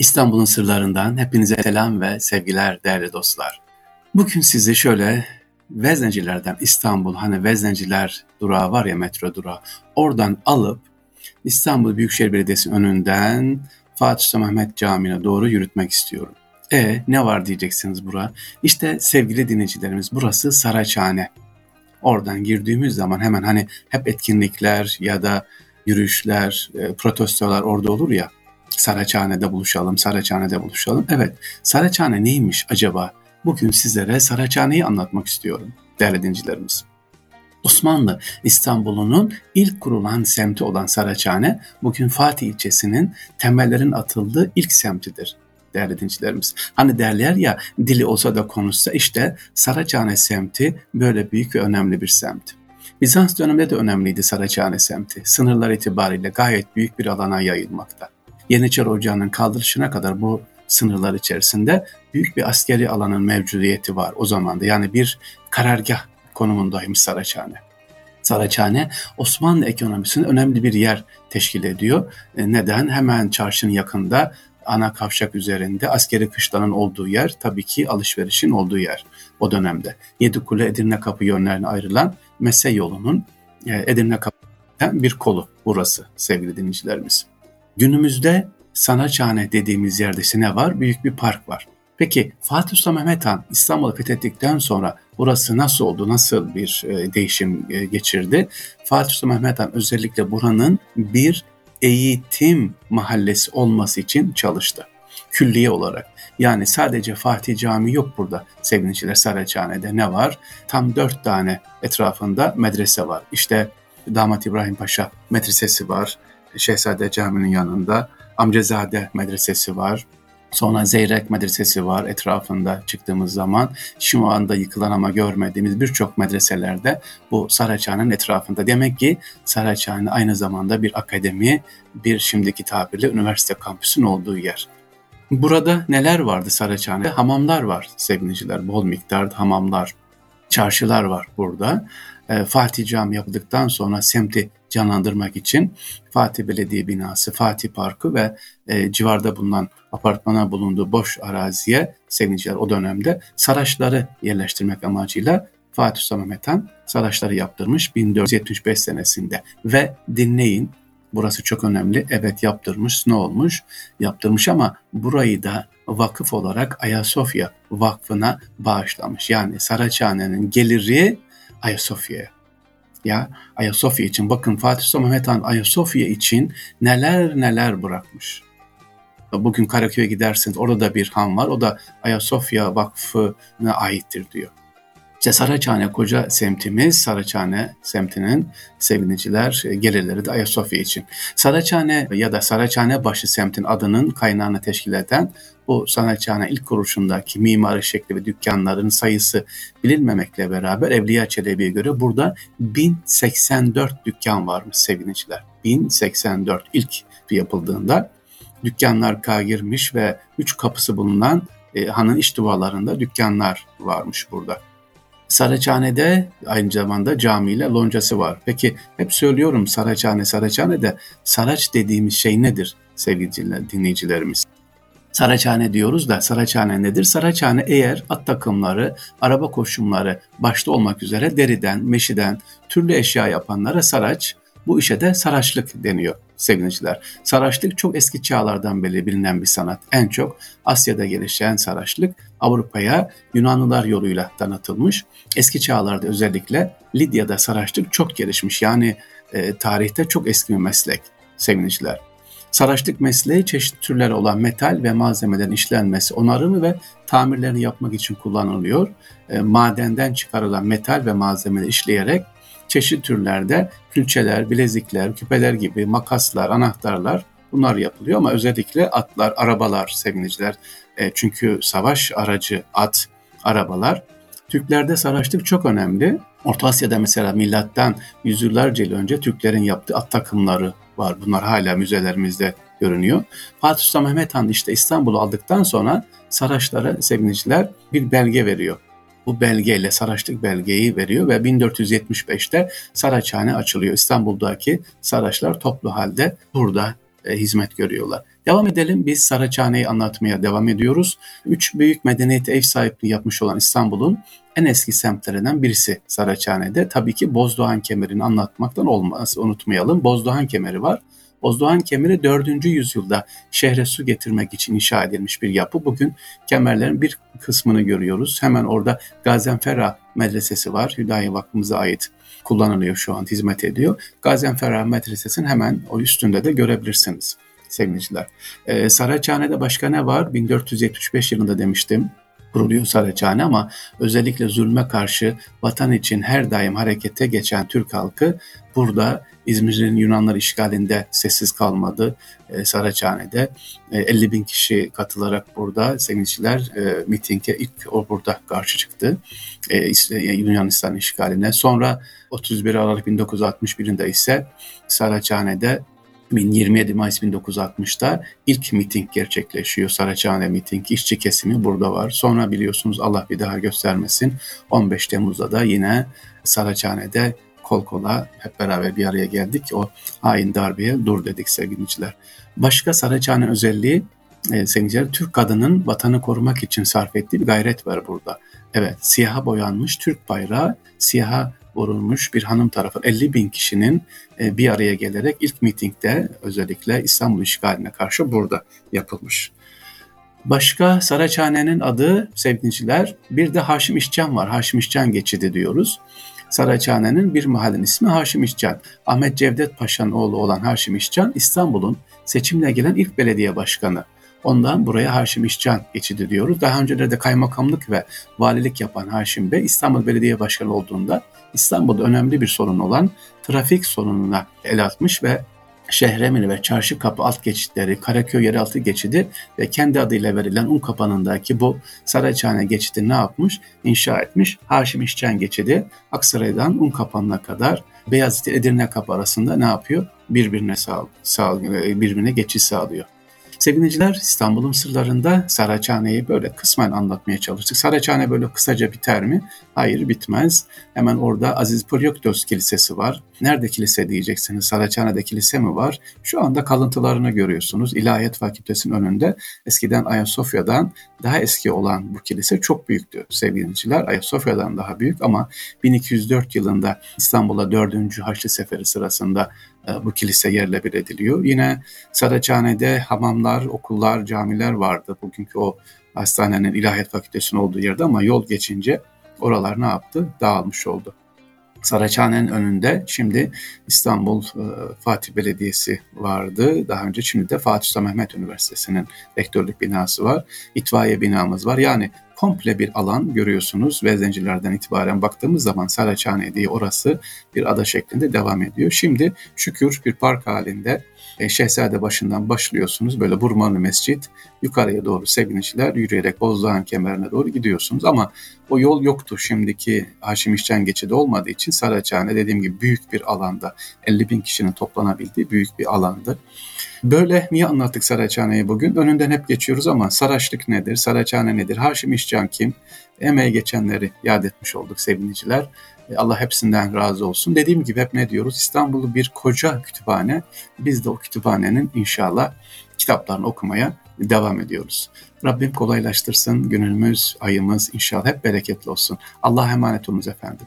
İstanbul'un sırlarından hepinize selam ve sevgiler değerli dostlar. Bugün size şöyle Veznecilerden İstanbul hani Vezneciler durağı var ya metro durağı oradan alıp İstanbul Büyükşehir Belediyesi önünden Fatih Sultan Mehmet Camii'ne doğru yürütmek istiyorum. E ne var diyeceksiniz bura? İşte sevgili dinleyicilerimiz burası Saraçhane. Oradan girdiğimiz zaman hemen hani hep etkinlikler ya da yürüyüşler, e, protestolar orada olur ya. Saraçhane'de buluşalım, Saraçhane'de buluşalım. Evet, Saraçhane neymiş acaba? Bugün sizlere Saraçhane'yi anlatmak istiyorum değerli dincilerimiz. Osmanlı İstanbul'unun ilk kurulan semti olan Saraçhane, bugün Fatih ilçesinin temellerin atıldığı ilk semtidir değerli dincilerimiz. Hani derler ya dili olsa da konuşsa işte Saraçhane semti böyle büyük ve önemli bir semt. Bizans döneminde de önemliydi Saraçhane semti. Sınırlar itibariyle gayet büyük bir alana yayılmakta. Yeniçeri Ocağı'nın kaldırışına kadar bu sınırlar içerisinde büyük bir askeri alanın mevcudiyeti var o zamanda. Yani bir karargah konumundaymış Saraçhane. Saraçhane Osmanlı ekonomisinin önemli bir yer teşkil ediyor. E, neden? Hemen çarşının yakında ana kavşak üzerinde askeri kışlanın olduğu yer tabii ki alışverişin olduğu yer o dönemde. Yedikule Edirne Kapı yönlerine ayrılan Mese yolunun e, Edirne Kapı'dan bir kolu burası sevgili dinleyicilerimiz. Günümüzde Sanaçhane dediğimiz yerde ne var? Büyük bir park var. Peki Fatih Sultan Mehmet Han İstanbul'u fethettikten sonra burası nasıl oldu? Nasıl bir e, değişim e, geçirdi? Fatih Sultan Mehmet Han özellikle buranın bir eğitim mahallesi olması için çalıştı. Külliye olarak. Yani sadece Fatih Camii yok burada sevgiliciler Saraçhane'de ne var? Tam dört tane etrafında medrese var. İşte Damat İbrahim Paşa medresesi var. Şehzade Camii'nin yanında Amcazade Medresesi var. Sonra Zeyrek Medresesi var etrafında çıktığımız zaman. Şu anda yıkılan ama görmediğimiz birçok medreselerde bu Saraçhane'nin etrafında. Demek ki Saraçhane aynı zamanda bir akademi, bir şimdiki tabirle üniversite kampüsün olduğu yer. Burada neler vardı Saraçhane'de? Hamamlar var sevgiliciler, bol miktarda hamamlar, çarşılar var burada. Fatih Cami yapıldıktan sonra semti canlandırmak için Fatih Belediye binası, Fatih Parkı ve e, civarda bulunan apartmana bulunduğu boş araziye sevgiliciler o dönemde saraçları yerleştirmek amacıyla Fatih Sultan Mehmet Han saraçları yaptırmış 1475 senesinde ve dinleyin burası çok önemli evet yaptırmış ne olmuş yaptırmış ama burayı da vakıf olarak Ayasofya Vakfı'na bağışlamış. Yani Saraçhane'nin geliri Ayasofya'ya. Ya Ayasofya için bakın Fatih Sultan Mehmet Han Ayasofya için neler neler bırakmış. Bugün Karaköy'e giderseniz orada da bir han var. O da Ayasofya Vakfı'na aittir diyor. İşte Saraçhane koca semtimiz, Saraçhane semtinin seviniciler e, gelirleri de Ayasofya için. Saraçhane ya da Saraçhane başı semtin adının kaynağını teşkil eden bu Saraçhane ilk kuruluşundaki mimari şekli ve dükkanların sayısı bilinmemekle beraber Evliya Çelebi'ye göre burada 1084 dükkan varmış seviniciler. 1084 ilk yapıldığında dükkanlar kagirmiş ve üç kapısı bulunan e, hanın iç duvarlarında dükkanlar varmış burada. Saraçhane'de aynı zamanda camiyle loncası var. Peki hep söylüyorum Saraçhane Saraçhane'de Saraç dediğimiz şey nedir sevgili dinleyicilerimiz? Saraçhane diyoruz da Saraçhane nedir? Saraçhane eğer at takımları, araba koşumları başta olmak üzere deriden, meşiden, türlü eşya yapanlara saraç, bu işe de saraçlık deniyor sevgiliciler. Saraçlık çok eski çağlardan beri bilinen bir sanat. En çok Asya'da gelişen saraçlık Avrupa'ya Yunanlılar yoluyla tanıtılmış. Eski çağlarda özellikle Lidya'da saraçlık çok gelişmiş. Yani e, tarihte çok eski bir meslek sevgiliciler. Saraçlık mesleği çeşitli türler olan metal ve malzemelerin işlenmesi, onarımı ve tamirlerini yapmak için kullanılıyor. E, madenden çıkarılan metal ve malzemeleri işleyerek çeşitli türlerde külçeler, bilezikler, küpeler gibi makaslar, anahtarlar bunlar yapılıyor ama özellikle atlar, arabalar sevgiliciler. E, çünkü savaş aracı at, arabalar. Türklerde saraçlık çok önemli. Orta Asya'da mesela milattan yüzyıllarca yıl önce Türklerin yaptığı at takımları var. Bunlar hala müzelerimizde görünüyor. Fatih Sultan Mehmet Han işte İstanbul'u aldıktan sonra Saraçlara sevgiliciler bir belge veriyor bu belgeyle Saraçlık belgeyi veriyor ve 1475'te Saraçhane açılıyor. İstanbul'daki Saraçlar toplu halde burada e, hizmet görüyorlar. Devam edelim. Biz Saraçhane'yi anlatmaya devam ediyoruz. Üç büyük medeniyete ev sahipliği yapmış olan İstanbul'un en eski semtlerinden birisi Saraçhane'de. Tabii ki Bozdoğan kemerini anlatmaktan olmaz. Unutmayalım. Bozdoğan kemeri var. Bozdoğan Kemeri 4. yüzyılda şehre su getirmek için inşa edilmiş bir yapı. Bugün kemerlerin bir kısmını görüyoruz. Hemen orada Gazenfera Medresesi var. Hüdayi Vakfımıza ait kullanılıyor şu an, hizmet ediyor. Gazenfera Medresesi'nin hemen o üstünde de görebilirsiniz sevgiliciler. Ee, Saraçhane'de başka ne var? 1475 yılında demiştim kuruluyor Saraçhane ama özellikle zulme karşı vatan için her daim harekete geçen Türk halkı burada İzmir'in Yunanlar işgalinde sessiz kalmadı. E, Saraçhane'de e, 50 bin kişi katılarak burada sevinçliler e, mitinge ilk o burada karşı çıktı. E, Yunanistan işgaline. Sonra 31 Aralık 1961'inde ise Saraçhane'de 27 Mayıs 1960'da ilk miting gerçekleşiyor. Saraçhane miting. işçi kesimi burada var. Sonra biliyorsunuz Allah bir daha göstermesin. 15 Temmuz'da da yine Saraçhane'de kol kola hep beraber bir araya geldik. O hain darbeye dur dedik sevgiliciler. Başka Saraçhane özelliği e, sevgiliciler Türk kadının vatanı korumak için sarf ettiği bir gayret var burada. Evet siyaha boyanmış Türk bayrağı siyaha vurulmuş bir hanım tarafı 50 bin kişinin e, bir araya gelerek ilk mitingde özellikle İstanbul işgaline karşı burada yapılmış. Başka Saraçhane'nin adı sevgiliciler bir de Haşim İşcan var. Haşim İşcan geçidi diyoruz. Saraçhane'nin bir mahallenin ismi Haşim İşcan. Ahmet Cevdet Paşa'nın oğlu olan Haşim İşcan İstanbul'un seçimle gelen ilk belediye başkanı. Ondan buraya Haşim İşcan geçidi diyoruz. Daha öncelerde kaymakamlık ve valilik yapan Haşim Bey İstanbul Belediye Başkanı olduğunda İstanbul'da önemli bir sorun olan trafik sorununa el atmış ve Şehremini ve Çarşı Kapı alt geçitleri, Karaköy yeraltı geçidi ve kendi adıyla verilen Un Kapanı'ndaki bu Saraçhane geçidi ne yapmış? İnşa etmiş. Haşim İşcan geçidi Aksaray'dan Un Kapanı'na kadar Beyazıt Edirne Kapı arasında ne yapıyor? Birbirine sağ, sağ birbirine geçiş sağlıyor. Sevgiliciler İstanbul'un sırlarında Saraçhane'yi böyle kısmen anlatmaya çalıştık. Saraçhane böyle kısaca biter mi? Hayır bitmez. Hemen orada Aziz Polyoktos Kilisesi var. Nerede kilise diyeceksiniz? Saraçhane'de kilise mi var? Şu anda kalıntılarını görüyorsunuz. İlahiyat Fakültesi'nin önünde eskiden Ayasofya'dan daha eski olan bu kilise çok büyüktü sevgiliciler. Ayasofya'dan daha büyük ama 1204 yılında İstanbul'a 4. Haçlı Seferi sırasında bu kilise yerle bir ediliyor. Yine Saraçhane'de hamamlar, okullar, camiler vardı. Bugünkü o hastanenin ilahiyat fakültesinin olduğu yerde ama yol geçince oralar ne yaptı? Dağılmış oldu. Saraçhane'nin önünde şimdi İstanbul e, Fatih Belediyesi vardı. Daha önce şimdi de Fatih Sultan Mehmet Üniversitesi'nin rektörlük binası var. İtfaiye binamız var. Yani komple bir alan görüyorsunuz. Vezencilerden itibaren baktığımız zaman Saraçhane diye orası bir ada şeklinde devam ediyor. Şimdi şükür bir park halinde e, Şehzade başından başlıyorsunuz. Böyle Burmanlı Mescit yukarıya doğru sevgiliciler yürüyerek Bozdağ'ın kemerine doğru gidiyorsunuz. Ama o yol yoktu şimdiki Haşim İşcan geçidi olmadığı için Saraçhane dediğim gibi büyük bir alanda 50 bin kişinin toplanabildiği büyük bir alandı. Böyle niye anlattık Saraçhane'yi bugün? Önünden hep geçiyoruz ama Saraçlık nedir, Saraçhane nedir, Haşim İşcan kim? Emeğe geçenleri yad etmiş olduk sevgiliciler. E, Allah hepsinden razı olsun. Dediğim gibi hep ne diyoruz? İstanbul'u bir koca kütüphane. Biz de o kütüphanenin inşallah kitaplarını okumaya devam ediyoruz. Rabbim kolaylaştırsın. Günümüz, ayımız inşallah hep bereketli olsun. Allah'a emanet olunuz efendim.